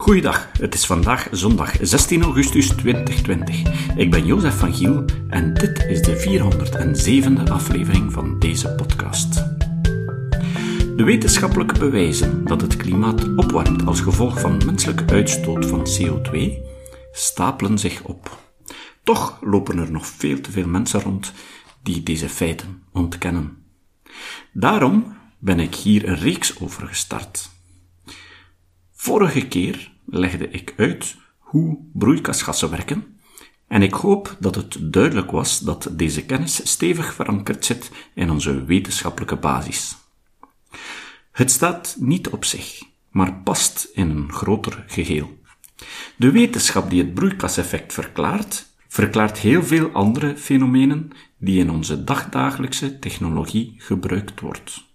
Goeiedag, het is vandaag zondag 16 augustus 2020. Ik ben Jozef van Giel en dit is de 407e aflevering van deze podcast. De wetenschappelijke bewijzen dat het klimaat opwarmt als gevolg van menselijke uitstoot van CO2 stapelen zich op. Toch lopen er nog veel te veel mensen rond die deze feiten ontkennen. Daarom ben ik hier een reeks over gestart. Vorige keer legde ik uit hoe broeikasgassen werken en ik hoop dat het duidelijk was dat deze kennis stevig verankerd zit in onze wetenschappelijke basis. Het staat niet op zich, maar past in een groter geheel. De wetenschap die het broeikaseffect verklaart, verklaart heel veel andere fenomenen die in onze dagdagelijkse technologie gebruikt wordt.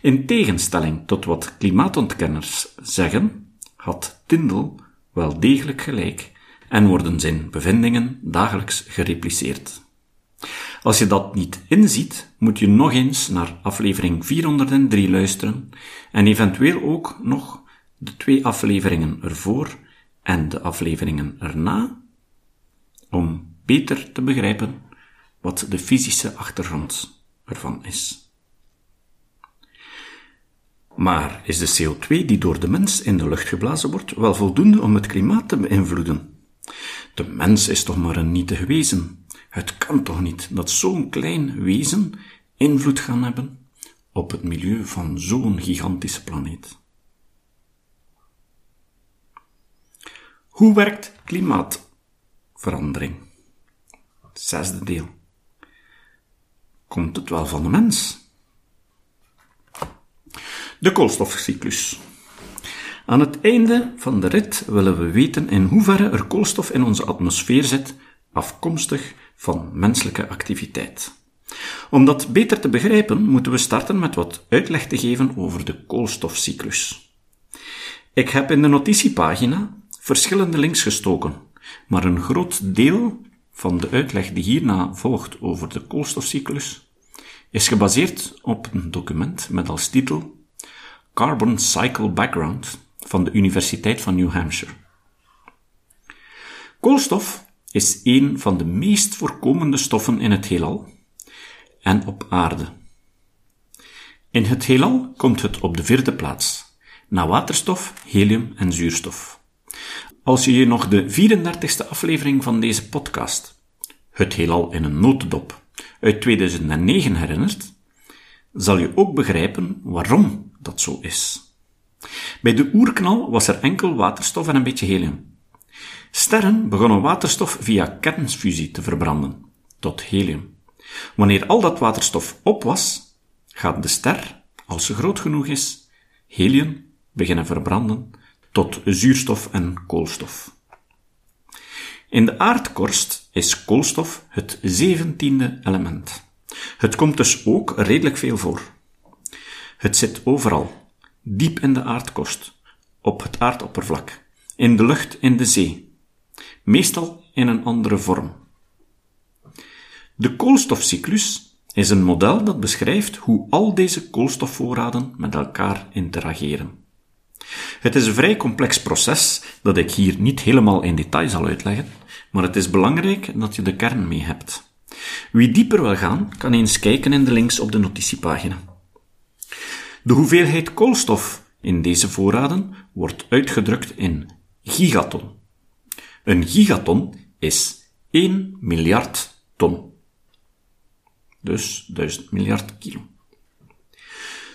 In tegenstelling tot wat klimaatontkenners zeggen, had Tyndall wel degelijk gelijk en worden zijn bevindingen dagelijks gerepliceerd. Als je dat niet inziet, moet je nog eens naar aflevering 403 luisteren en eventueel ook nog de twee afleveringen ervoor en de afleveringen erna, om beter te begrijpen wat de fysische achtergrond ervan is. Maar is de CO2 die door de mens in de lucht geblazen wordt wel voldoende om het klimaat te beïnvloeden? De mens is toch maar een nietig wezen. Het kan toch niet dat zo'n klein wezen invloed gaan hebben op het milieu van zo'n gigantische planeet? Hoe werkt klimaatverandering? Zesde deel. Komt het wel van de mens? De koolstofcyclus. Aan het einde van de rit willen we weten in hoeverre er koolstof in onze atmosfeer zit, afkomstig van menselijke activiteit. Om dat beter te begrijpen, moeten we starten met wat uitleg te geven over de koolstofcyclus. Ik heb in de notitiepagina verschillende links gestoken, maar een groot deel van de uitleg die hierna volgt over de koolstofcyclus is gebaseerd op een document met als titel Carbon Cycle Background van de Universiteit van New Hampshire. Koolstof is een van de meest voorkomende stoffen in het heelal en op aarde. In het heelal komt het op de vierde plaats, na waterstof, helium en zuurstof. Als je je nog de 34ste aflevering van deze podcast, Het heelal in een notendop, uit 2009 herinnert, zal je ook begrijpen waarom dat zo is. Bij de oerknal was er enkel waterstof en een beetje helium. Sterren begonnen waterstof via kernfusie te verbranden, tot helium. Wanneer al dat waterstof op was, gaat de ster, als ze groot genoeg is, helium beginnen verbranden tot zuurstof en koolstof. In de aardkorst is koolstof het zeventiende element. Het komt dus ook redelijk veel voor. Het zit overal, diep in de aardkorst, op het aardoppervlak, in de lucht, in de zee, meestal in een andere vorm. De koolstofcyclus is een model dat beschrijft hoe al deze koolstofvoorraden met elkaar interageren. Het is een vrij complex proces dat ik hier niet helemaal in detail zal uitleggen, maar het is belangrijk dat je de kern mee hebt. Wie dieper wil gaan, kan eens kijken in de links op de notitiepagina. De hoeveelheid koolstof in deze voorraden wordt uitgedrukt in gigaton. Een gigaton is 1 miljard ton. Dus 1000 miljard kilo.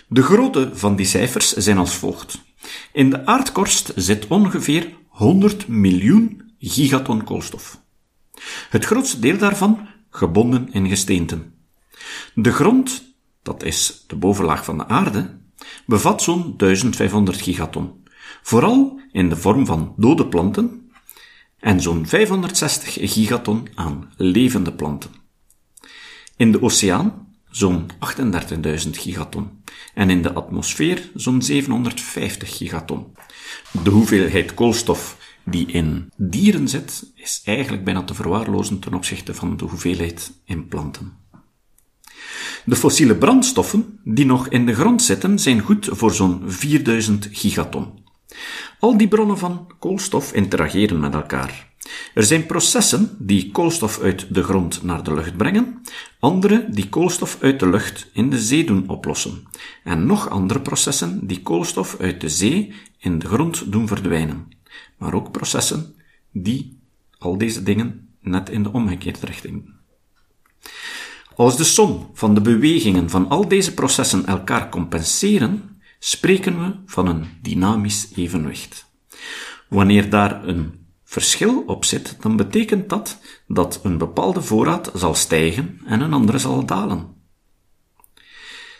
De grootte van die cijfers zijn als volgt. In de aardkorst zit ongeveer 100 miljoen gigaton koolstof. Het grootste deel daarvan gebonden in gesteenten. De grond, dat is de bovenlaag van de aarde, bevat zo'n 1500 gigaton, vooral in de vorm van dode planten en zo'n 560 gigaton aan levende planten. In de oceaan zo'n 38.000 gigaton en in de atmosfeer zo'n 750 gigaton. De hoeveelheid koolstof die in dieren zit, is eigenlijk bijna te verwaarlozen ten opzichte van de hoeveelheid in planten. De fossiele brandstoffen die nog in de grond zitten zijn goed voor zo'n 4000 gigaton. Al die bronnen van koolstof interageren met elkaar. Er zijn processen die koolstof uit de grond naar de lucht brengen, andere die koolstof uit de lucht in de zee doen oplossen, en nog andere processen die koolstof uit de zee in de grond doen verdwijnen, maar ook processen die al deze dingen net in de omgekeerde richting. Als de som van de bewegingen van al deze processen elkaar compenseren, spreken we van een dynamisch evenwicht. Wanneer daar een verschil op zit, dan betekent dat dat een bepaalde voorraad zal stijgen en een andere zal dalen.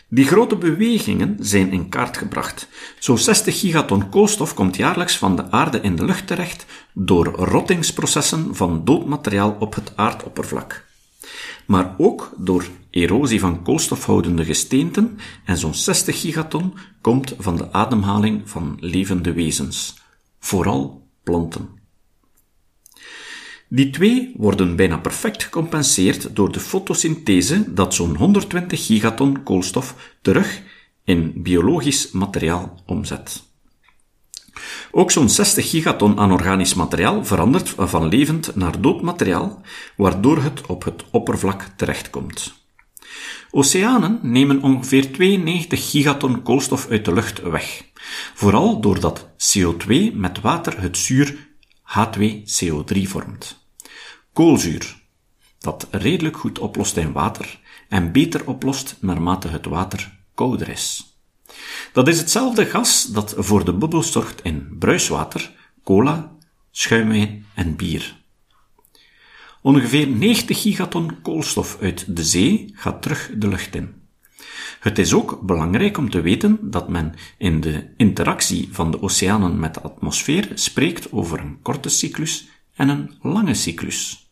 Die grote bewegingen zijn in kaart gebracht. Zo'n 60 gigaton koolstof komt jaarlijks van de aarde in de lucht terecht door rottingsprocessen van doodmateriaal op het aardoppervlak. Maar ook door erosie van koolstofhoudende gesteenten en zo'n 60 gigaton komt van de ademhaling van levende wezens, vooral planten. Die twee worden bijna perfect gecompenseerd door de fotosynthese dat zo'n 120 gigaton koolstof terug in biologisch materiaal omzet. Ook zo'n 60 gigaton anorganisch materiaal verandert van levend naar dood materiaal, waardoor het op het oppervlak terechtkomt. Oceanen nemen ongeveer 92 gigaton koolstof uit de lucht weg, vooral doordat CO2 met water het zuur H2CO3 vormt. Koolzuur, dat redelijk goed oplost in water en beter oplost naarmate het water kouder is. Dat is hetzelfde gas dat voor de bubbels zorgt in bruiswater, cola, schuimwijn en bier. Ongeveer 90 gigaton koolstof uit de zee gaat terug de lucht in. Het is ook belangrijk om te weten dat men in de interactie van de oceanen met de atmosfeer spreekt over een korte cyclus en een lange cyclus.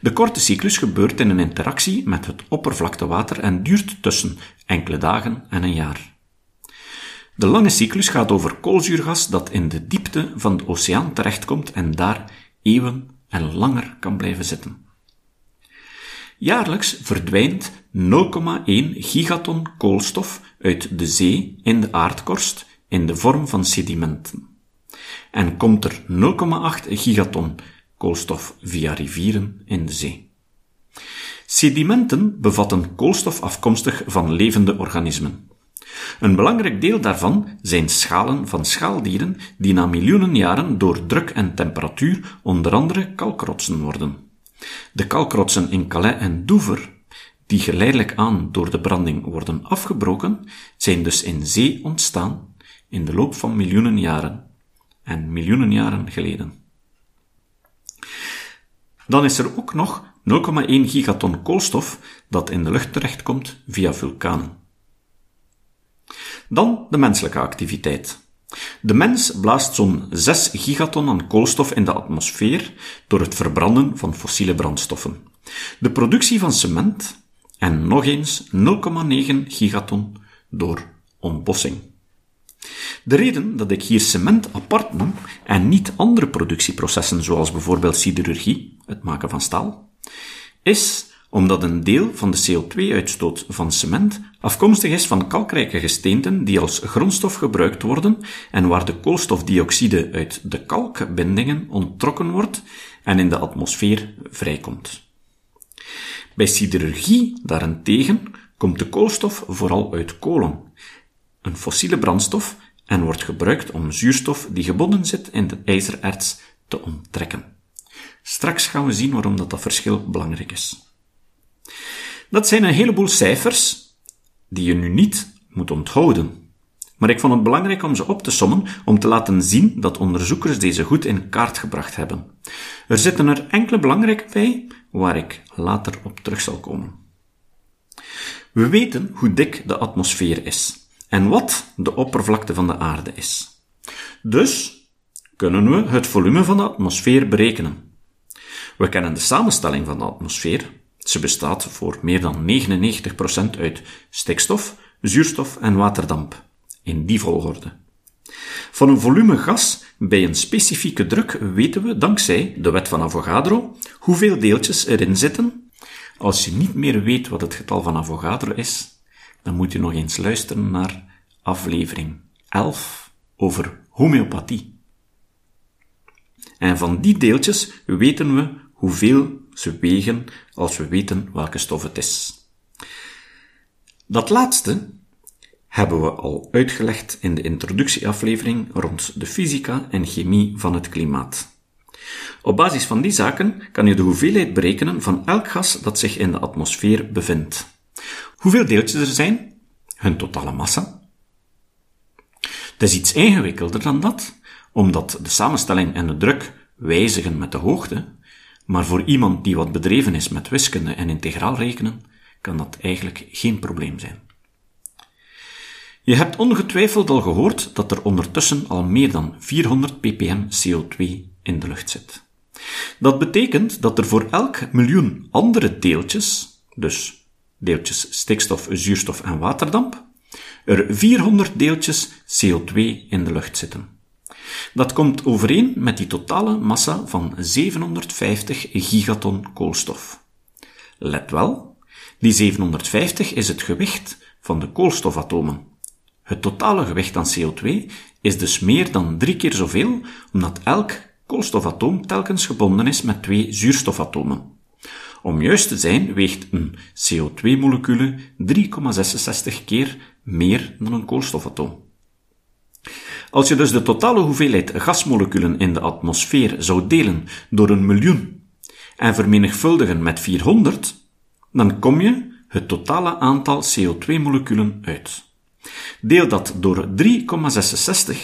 De korte cyclus gebeurt in een interactie met het oppervlaktewater en duurt tussen enkele dagen en een jaar. De lange cyclus gaat over koolzuurgas dat in de diepte van de oceaan terechtkomt en daar eeuwen en langer kan blijven zitten. Jaarlijks verdwijnt 0,1 gigaton koolstof uit de zee in de aardkorst in de vorm van sedimenten. En komt er 0,8 gigaton koolstof via rivieren in de zee. Sedimenten bevatten koolstof afkomstig van levende organismen. Een belangrijk deel daarvan zijn schalen van schaaldieren die na miljoenen jaren door druk en temperatuur onder andere kalkrotsen worden. De kalkrotsen in Calais en Douvres, die geleidelijk aan door de branding worden afgebroken, zijn dus in zee ontstaan in de loop van miljoenen jaren en miljoenen jaren geleden. Dan is er ook nog 0,1 gigaton koolstof dat in de lucht terechtkomt via vulkanen. Dan de menselijke activiteit. De mens blaast zo'n 6 gigaton aan koolstof in de atmosfeer door het verbranden van fossiele brandstoffen. De productie van cement en nog eens 0,9 gigaton door ontbossing. De reden dat ik hier cement apart noem en niet andere productieprocessen zoals bijvoorbeeld siderurgie, het maken van staal, is omdat een deel van de CO2-uitstoot van cement afkomstig is van kalkrijke gesteenten die als grondstof gebruikt worden en waar de koolstofdioxide uit de kalkbindingen onttrokken wordt en in de atmosfeer vrijkomt. Bij siderurgie daarentegen komt de koolstof vooral uit kolen, een fossiele brandstof, en wordt gebruikt om zuurstof die gebonden zit in de ijzererts te onttrekken. Straks gaan we zien waarom dat, dat verschil belangrijk is. Dat zijn een heleboel cijfers die je nu niet moet onthouden. Maar ik vond het belangrijk om ze op te sommen om te laten zien dat onderzoekers deze goed in kaart gebracht hebben. Er zitten er enkele belangrijke bij, waar ik later op terug zal komen. We weten hoe dik de atmosfeer is en wat de oppervlakte van de aarde is. Dus kunnen we het volume van de atmosfeer berekenen. We kennen de samenstelling van de atmosfeer, ze bestaat voor meer dan 99% uit stikstof, zuurstof en waterdamp, in die volgorde. Van een volume gas bij een specifieke druk weten we, dankzij de wet van Avogadro, hoeveel deeltjes erin zitten. Als je niet meer weet wat het getal van Avogadro is, dan moet je nog eens luisteren naar aflevering 11 over homeopathie. En van die deeltjes weten we hoeveel ze wegen als we weten welke stof het is. Dat laatste hebben we al uitgelegd in de introductieaflevering rond de fysica en chemie van het klimaat. Op basis van die zaken kan je de hoeveelheid berekenen van elk gas dat zich in de atmosfeer bevindt. Hoeveel deeltjes er zijn, hun totale massa. Het is iets ingewikkelder dan dat, omdat de samenstelling en de druk wijzigen met de hoogte, maar voor iemand die wat bedreven is met wiskunde en integraal rekenen, kan dat eigenlijk geen probleem zijn. Je hebt ongetwijfeld al gehoord dat er ondertussen al meer dan 400 ppm CO2 in de lucht zit. Dat betekent dat er voor elk miljoen andere deeltjes, dus deeltjes stikstof, zuurstof en waterdamp, er 400 deeltjes CO2 in de lucht zitten. Dat komt overeen met die totale massa van 750 gigaton koolstof. Let wel, die 750 is het gewicht van de koolstofatomen. Het totale gewicht aan CO2 is dus meer dan drie keer zoveel, omdat elk koolstofatoom telkens gebonden is met twee zuurstofatomen. Om juist te zijn weegt een CO2-molecule 3,66 keer meer dan een koolstofatoom. Als je dus de totale hoeveelheid gasmoleculen in de atmosfeer zou delen door een miljoen en vermenigvuldigen met 400, dan kom je het totale aantal CO2-moleculen uit. Deel dat door 3,66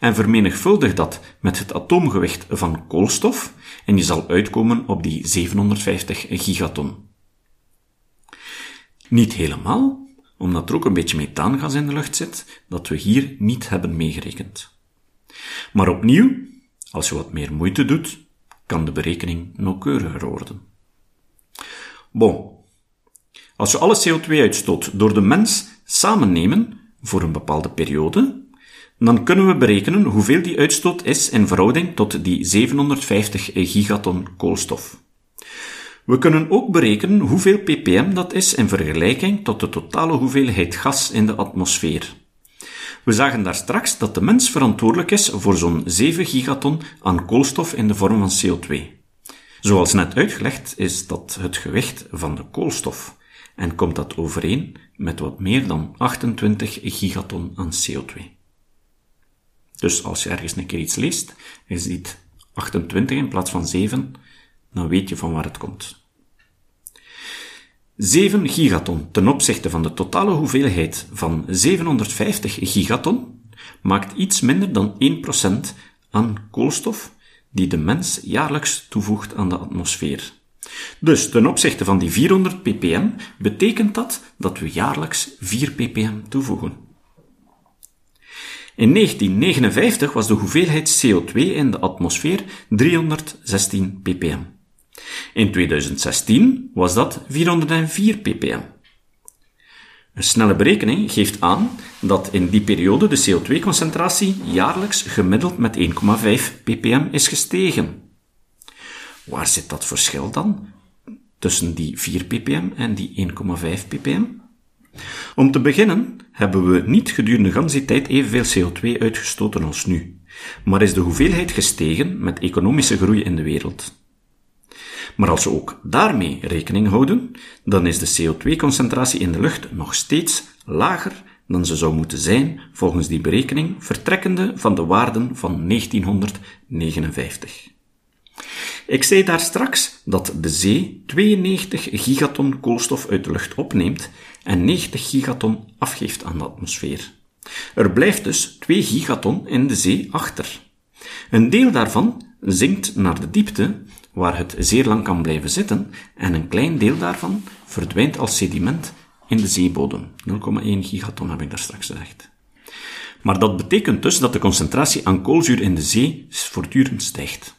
en vermenigvuldig dat met het atoomgewicht van koolstof en je zal uitkomen op die 750 gigaton. Niet helemaal, omdat er ook een beetje methaangas in de lucht zit, dat we hier niet hebben meegerekend. Maar opnieuw, als je wat meer moeite doet, kan de berekening nauwkeuriger worden. Bon. Als we alle CO2-uitstoot door de mens samen nemen voor een bepaalde periode, dan kunnen we berekenen hoeveel die uitstoot is in verhouding tot die 750 gigaton koolstof. We kunnen ook berekenen hoeveel ppm dat is in vergelijking tot de totale hoeveelheid gas in de atmosfeer. We zagen daar straks dat de mens verantwoordelijk is voor zo'n 7 gigaton aan koolstof in de vorm van CO2. Zoals net uitgelegd is dat het gewicht van de koolstof en komt dat overeen met wat meer dan 28 gigaton aan CO2. Dus als je ergens een keer iets leest je ziet 28 in plaats van 7, dan weet je van waar het komt. 7 gigaton ten opzichte van de totale hoeveelheid van 750 gigaton maakt iets minder dan 1% aan koolstof die de mens jaarlijks toevoegt aan de atmosfeer. Dus ten opzichte van die 400 ppm betekent dat dat we jaarlijks 4 ppm toevoegen. In 1959 was de hoeveelheid CO2 in de atmosfeer 316 ppm. In 2016 was dat 404 ppm. Een snelle berekening geeft aan dat in die periode de CO2-concentratie jaarlijks gemiddeld met 1,5 ppm is gestegen. Waar zit dat verschil dan? Tussen die 4 ppm en die 1,5 ppm? Om te beginnen hebben we niet gedurende gans die tijd evenveel CO2 uitgestoten als nu, maar is de hoeveelheid gestegen met economische groei in de wereld. Maar als we ook daarmee rekening houden, dan is de CO2-concentratie in de lucht nog steeds lager dan ze zou moeten zijn volgens die berekening vertrekkende van de waarden van 1959. Ik zei daar straks dat de zee 92 gigaton koolstof uit de lucht opneemt en 90 gigaton afgeeft aan de atmosfeer. Er blijft dus 2 gigaton in de zee achter. Een deel daarvan zinkt naar de diepte, waar het zeer lang kan blijven zitten, en een klein deel daarvan verdwijnt als sediment in de zeebodem. 0,1 gigaton heb ik daar straks gezegd. Maar dat betekent dus dat de concentratie aan koolzuur in de zee voortdurend stijgt.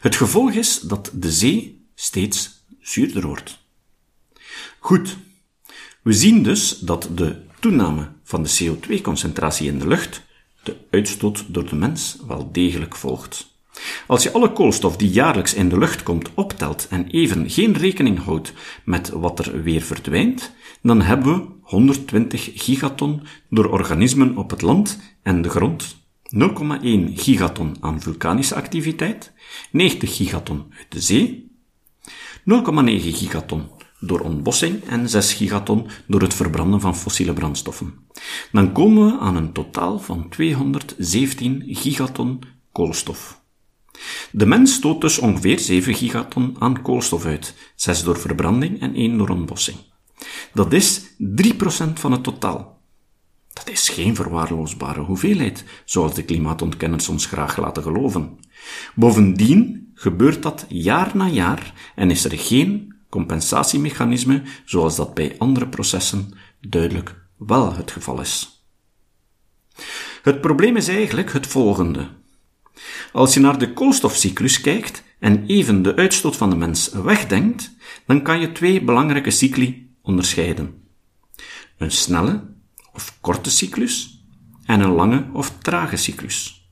Het gevolg is dat de zee steeds zuurder wordt. Goed. We zien dus dat de toename van de CO2-concentratie in de lucht de uitstoot door de mens wel degelijk volgt. Als je alle koolstof die jaarlijks in de lucht komt optelt en even geen rekening houdt met wat er weer verdwijnt, dan hebben we 120 gigaton door organismen op het land en de grond 0,1 gigaton aan vulkanische activiteit, 90 gigaton uit de zee, 0,9 gigaton door ontbossing en 6 gigaton door het verbranden van fossiele brandstoffen. Dan komen we aan een totaal van 217 gigaton koolstof. De mens stoot dus ongeveer 7 gigaton aan koolstof uit, 6 door verbranding en 1 door ontbossing. Dat is 3% van het totaal. Dat is geen verwaarloosbare hoeveelheid, zoals de klimaatontkenners ons graag laten geloven. Bovendien gebeurt dat jaar na jaar en is er geen compensatiemechanisme zoals dat bij andere processen duidelijk wel het geval is. Het probleem is eigenlijk het volgende. Als je naar de koolstofcyclus kijkt en even de uitstoot van de mens wegdenkt, dan kan je twee belangrijke cycli onderscheiden. Een snelle of korte cyclus en een lange of trage cyclus.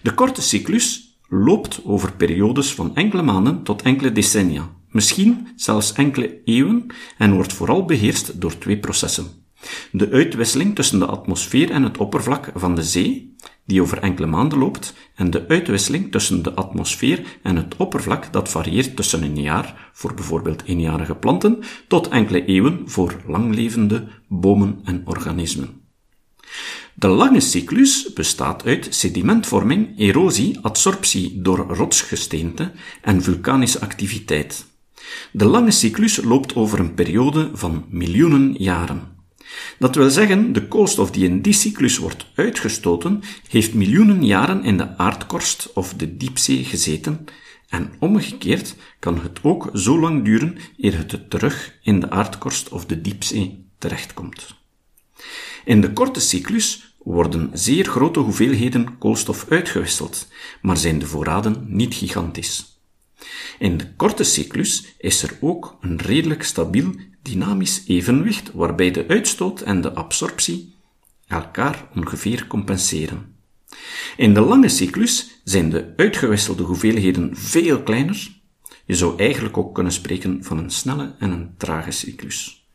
De korte cyclus loopt over periodes van enkele maanden tot enkele decennia, misschien zelfs enkele eeuwen en wordt vooral beheerst door twee processen. De uitwisseling tussen de atmosfeer en het oppervlak van de zee, die over enkele maanden loopt, en de uitwisseling tussen de atmosfeer en het oppervlak dat varieert tussen een jaar voor bijvoorbeeld eenjarige planten tot enkele eeuwen voor langlevende bomen en organismen. De lange cyclus bestaat uit sedimentvorming, erosie, adsorptie door rotsgesteente en vulkanische activiteit. De lange cyclus loopt over een periode van miljoenen jaren. Dat wil zeggen, de koolstof die in die cyclus wordt uitgestoten, heeft miljoenen jaren in de aardkorst of de diepzee gezeten, en omgekeerd kan het ook zo lang duren eer het terug in de aardkorst of de diepzee terechtkomt. In de korte cyclus worden zeer grote hoeveelheden koolstof uitgewisseld, maar zijn de voorraden niet gigantisch. In de korte cyclus is er ook een redelijk stabiel dynamisch evenwicht waarbij de uitstoot en de absorptie elkaar ongeveer compenseren. In de lange cyclus zijn de uitgewisselde hoeveelheden veel kleiner. Je zou eigenlijk ook kunnen spreken van een snelle en een trage cyclus.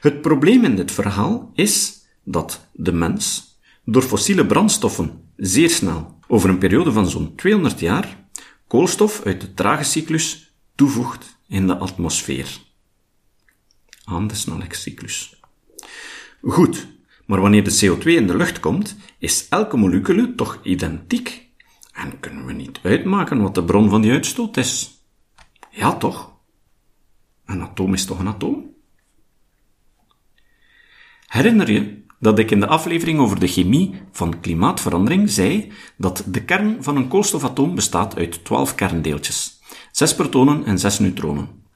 Het probleem in dit verhaal is dat de mens door fossiele brandstoffen zeer snel, over een periode van zo'n 200 jaar, koolstof uit de trage cyclus toevoegt in de atmosfeer. Aan de snelheidscyclus. Goed, maar wanneer de CO2 in de lucht komt, is elke molecule toch identiek en kunnen we niet uitmaken wat de bron van die uitstoot is. Ja, toch? Een atoom is toch een atoom? Herinner je dat ik in de aflevering over de chemie van klimaatverandering zei dat de kern van een koolstofatoom bestaat uit 12 kerndeeltjes, 6 protonen en 6 neutronen.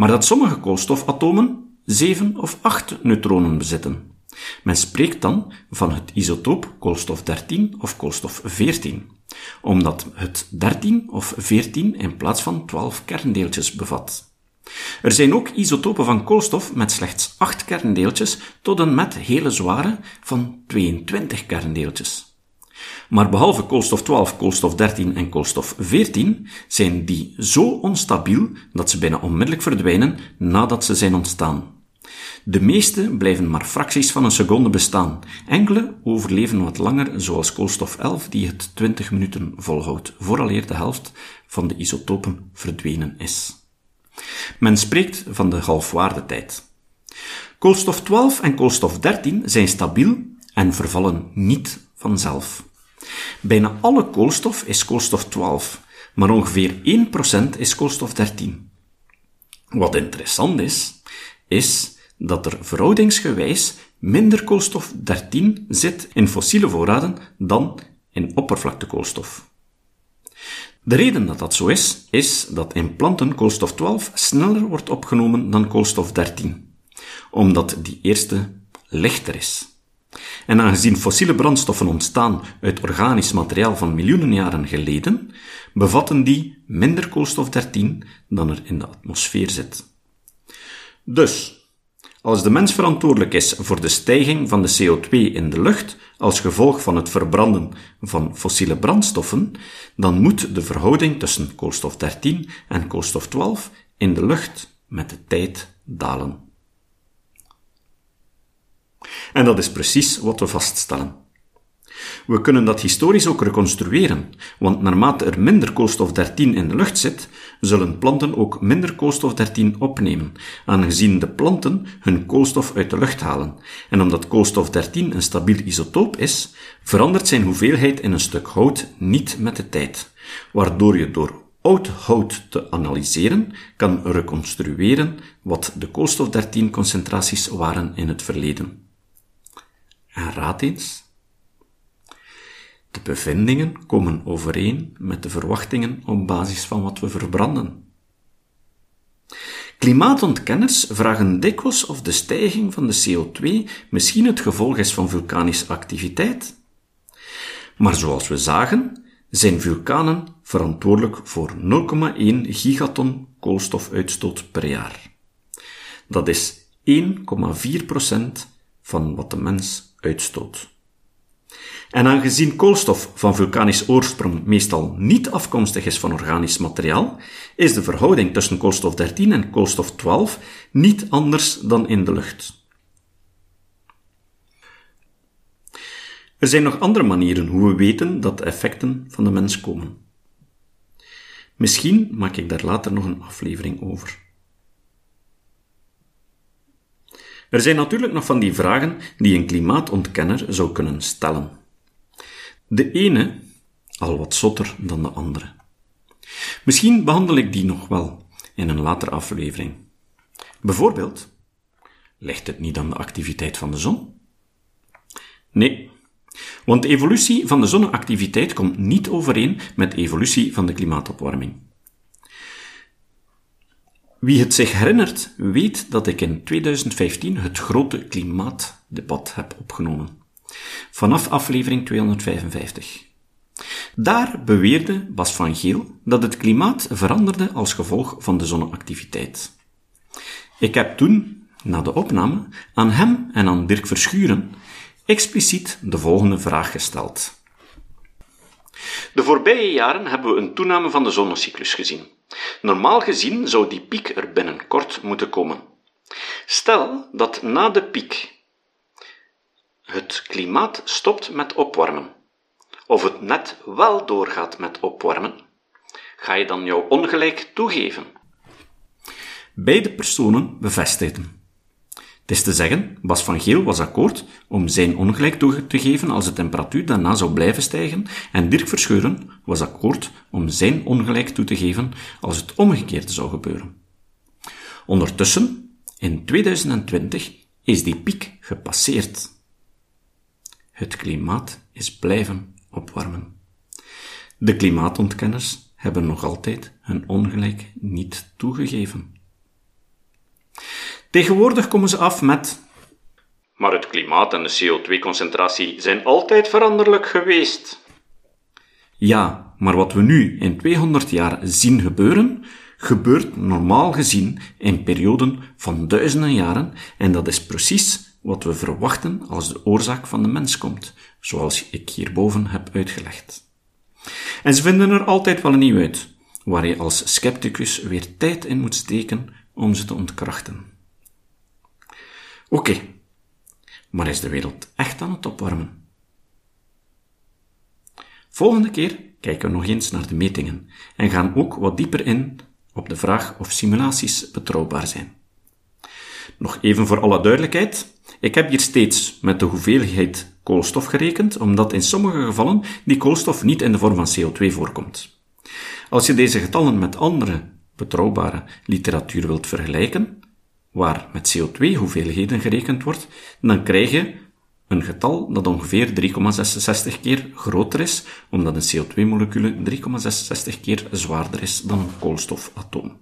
Maar dat sommige koolstofatomen 7 of 8 neutronen bezitten. Men spreekt dan van het isotoop koolstof 13 of koolstof 14, omdat het 13 of 14 in plaats van 12 kerndeeltjes bevat. Er zijn ook isotopen van koolstof met slechts 8 kerndeeltjes tot een met hele zware van 22 kerndeeltjes. Maar behalve koolstof 12, koolstof 13 en koolstof 14 zijn die zo onstabiel dat ze bijna onmiddellijk verdwijnen nadat ze zijn ontstaan. De meeste blijven maar fracties van een seconde bestaan. Enkele overleven wat langer, zoals koolstof 11, die het 20 minuten volhoudt, vooraleer de helft van de isotopen verdwenen is. Men spreekt van de halfwaardetijd. Koolstof 12 en koolstof 13 zijn stabiel en vervallen niet vanzelf. Bijna alle koolstof is koolstof 12, maar ongeveer 1% is koolstof 13. Wat interessant is, is dat er verhoudingsgewijs minder koolstof 13 zit in fossiele voorraden dan in oppervlaktekoolstof. De reden dat dat zo is, is dat in planten koolstof 12 sneller wordt opgenomen dan koolstof 13, omdat die eerste lichter is. En aangezien fossiele brandstoffen ontstaan uit organisch materiaal van miljoenen jaren geleden, bevatten die minder koolstof 13 dan er in de atmosfeer zit. Dus, als de mens verantwoordelijk is voor de stijging van de CO2 in de lucht als gevolg van het verbranden van fossiele brandstoffen, dan moet de verhouding tussen koolstof 13 en koolstof 12 in de lucht met de tijd dalen. En dat is precies wat we vaststellen. We kunnen dat historisch ook reconstrueren, want naarmate er minder koolstof-13 in de lucht zit, zullen planten ook minder koolstof-13 opnemen, aangezien de planten hun koolstof uit de lucht halen. En omdat koolstof-13 een stabiel isotoop is, verandert zijn hoeveelheid in een stuk hout niet met de tijd, waardoor je door oud hout te analyseren kan reconstrueren wat de koolstof-13 concentraties waren in het verleden. En raad eens, de bevindingen komen overeen met de verwachtingen op basis van wat we verbranden. Klimaatontkenners vragen dikwijls of de stijging van de CO2 misschien het gevolg is van vulkanische activiteit. Maar zoals we zagen, zijn vulkanen verantwoordelijk voor 0,1 gigaton koolstofuitstoot per jaar. Dat is 1,4% van wat de mens uitstoot. En aangezien koolstof van vulkanisch oorsprong meestal niet afkomstig is van organisch materiaal, is de verhouding tussen koolstof 13 en koolstof 12 niet anders dan in de lucht. Er zijn nog andere manieren hoe we weten dat de effecten van de mens komen. Misschien maak ik daar later nog een aflevering over. Er zijn natuurlijk nog van die vragen die een klimaatontkenner zou kunnen stellen. De ene al wat zotter dan de andere. Misschien behandel ik die nog wel in een latere aflevering. Bijvoorbeeld, ligt het niet aan de activiteit van de zon? Nee, want de evolutie van de zonneactiviteit komt niet overeen met de evolutie van de klimaatopwarming. Wie het zich herinnert, weet dat ik in 2015 het grote klimaatdebat heb opgenomen vanaf aflevering 255. Daar beweerde Bas van Geel dat het klimaat veranderde als gevolg van de zonneactiviteit. Ik heb toen, na de opname, aan hem en aan Dirk Verschuren expliciet de volgende vraag gesteld. De voorbije jaren hebben we een toename van de zonnecyclus gezien. Normaal gezien zou die piek er binnenkort moeten komen. Stel dat na de piek het klimaat stopt met opwarmen, of het net wel doorgaat met opwarmen, ga je dan jouw ongelijk toegeven? Beide personen bevestigden. Het is te zeggen, Bas van Geel was akkoord om zijn ongelijk toe te geven als de temperatuur daarna zou blijven stijgen, en Dirk Verscheuren was akkoord om zijn ongelijk toe te geven als het omgekeerde zou gebeuren. Ondertussen, in 2020, is die piek gepasseerd. Het klimaat is blijven opwarmen. De klimaatontkenners hebben nog altijd hun ongelijk niet toegegeven. Tegenwoordig komen ze af met maar het klimaat en de CO2-concentratie zijn altijd veranderlijk geweest. Ja, maar wat we nu in 200 jaar zien gebeuren, gebeurt normaal gezien in perioden van duizenden jaren en dat is precies wat we verwachten als de oorzaak van de mens komt, zoals ik hierboven heb uitgelegd. En ze vinden er altijd wel een nieuw uit, waar je als scepticus weer tijd in moet steken om ze te ontkrachten. Oké, maar is de wereld echt aan het opwarmen? Volgende keer kijken we nog eens naar de metingen en gaan ook wat dieper in op de vraag of simulaties betrouwbaar zijn. Nog even voor alle duidelijkheid. Ik heb hier steeds met de hoeveelheid koolstof gerekend, omdat in sommige gevallen die koolstof niet in de vorm van CO2 voorkomt. Als je deze getallen met andere betrouwbare literatuur wilt vergelijken, waar met CO2-hoeveelheden gerekend wordt, dan krijg je een getal dat ongeveer 3,66 keer groter is, omdat een CO2-molecule 3,66 keer zwaarder is dan een koolstofatoom.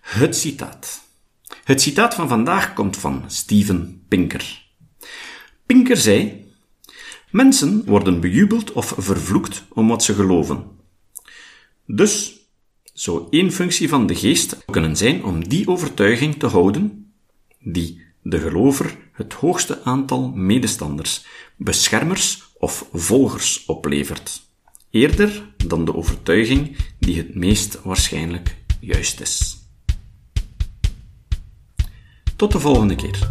Het citaat. Het citaat van vandaag komt van Steven Pinker. Pinker zei: Mensen worden bejubeld of vervloekt om wat ze geloven. Dus zou één functie van de geest kunnen zijn om die overtuiging te houden, die de gelover het hoogste aantal medestanders, beschermers of volgers oplevert, eerder dan de overtuiging die het meest waarschijnlijk juist is. Tot de volgende keer.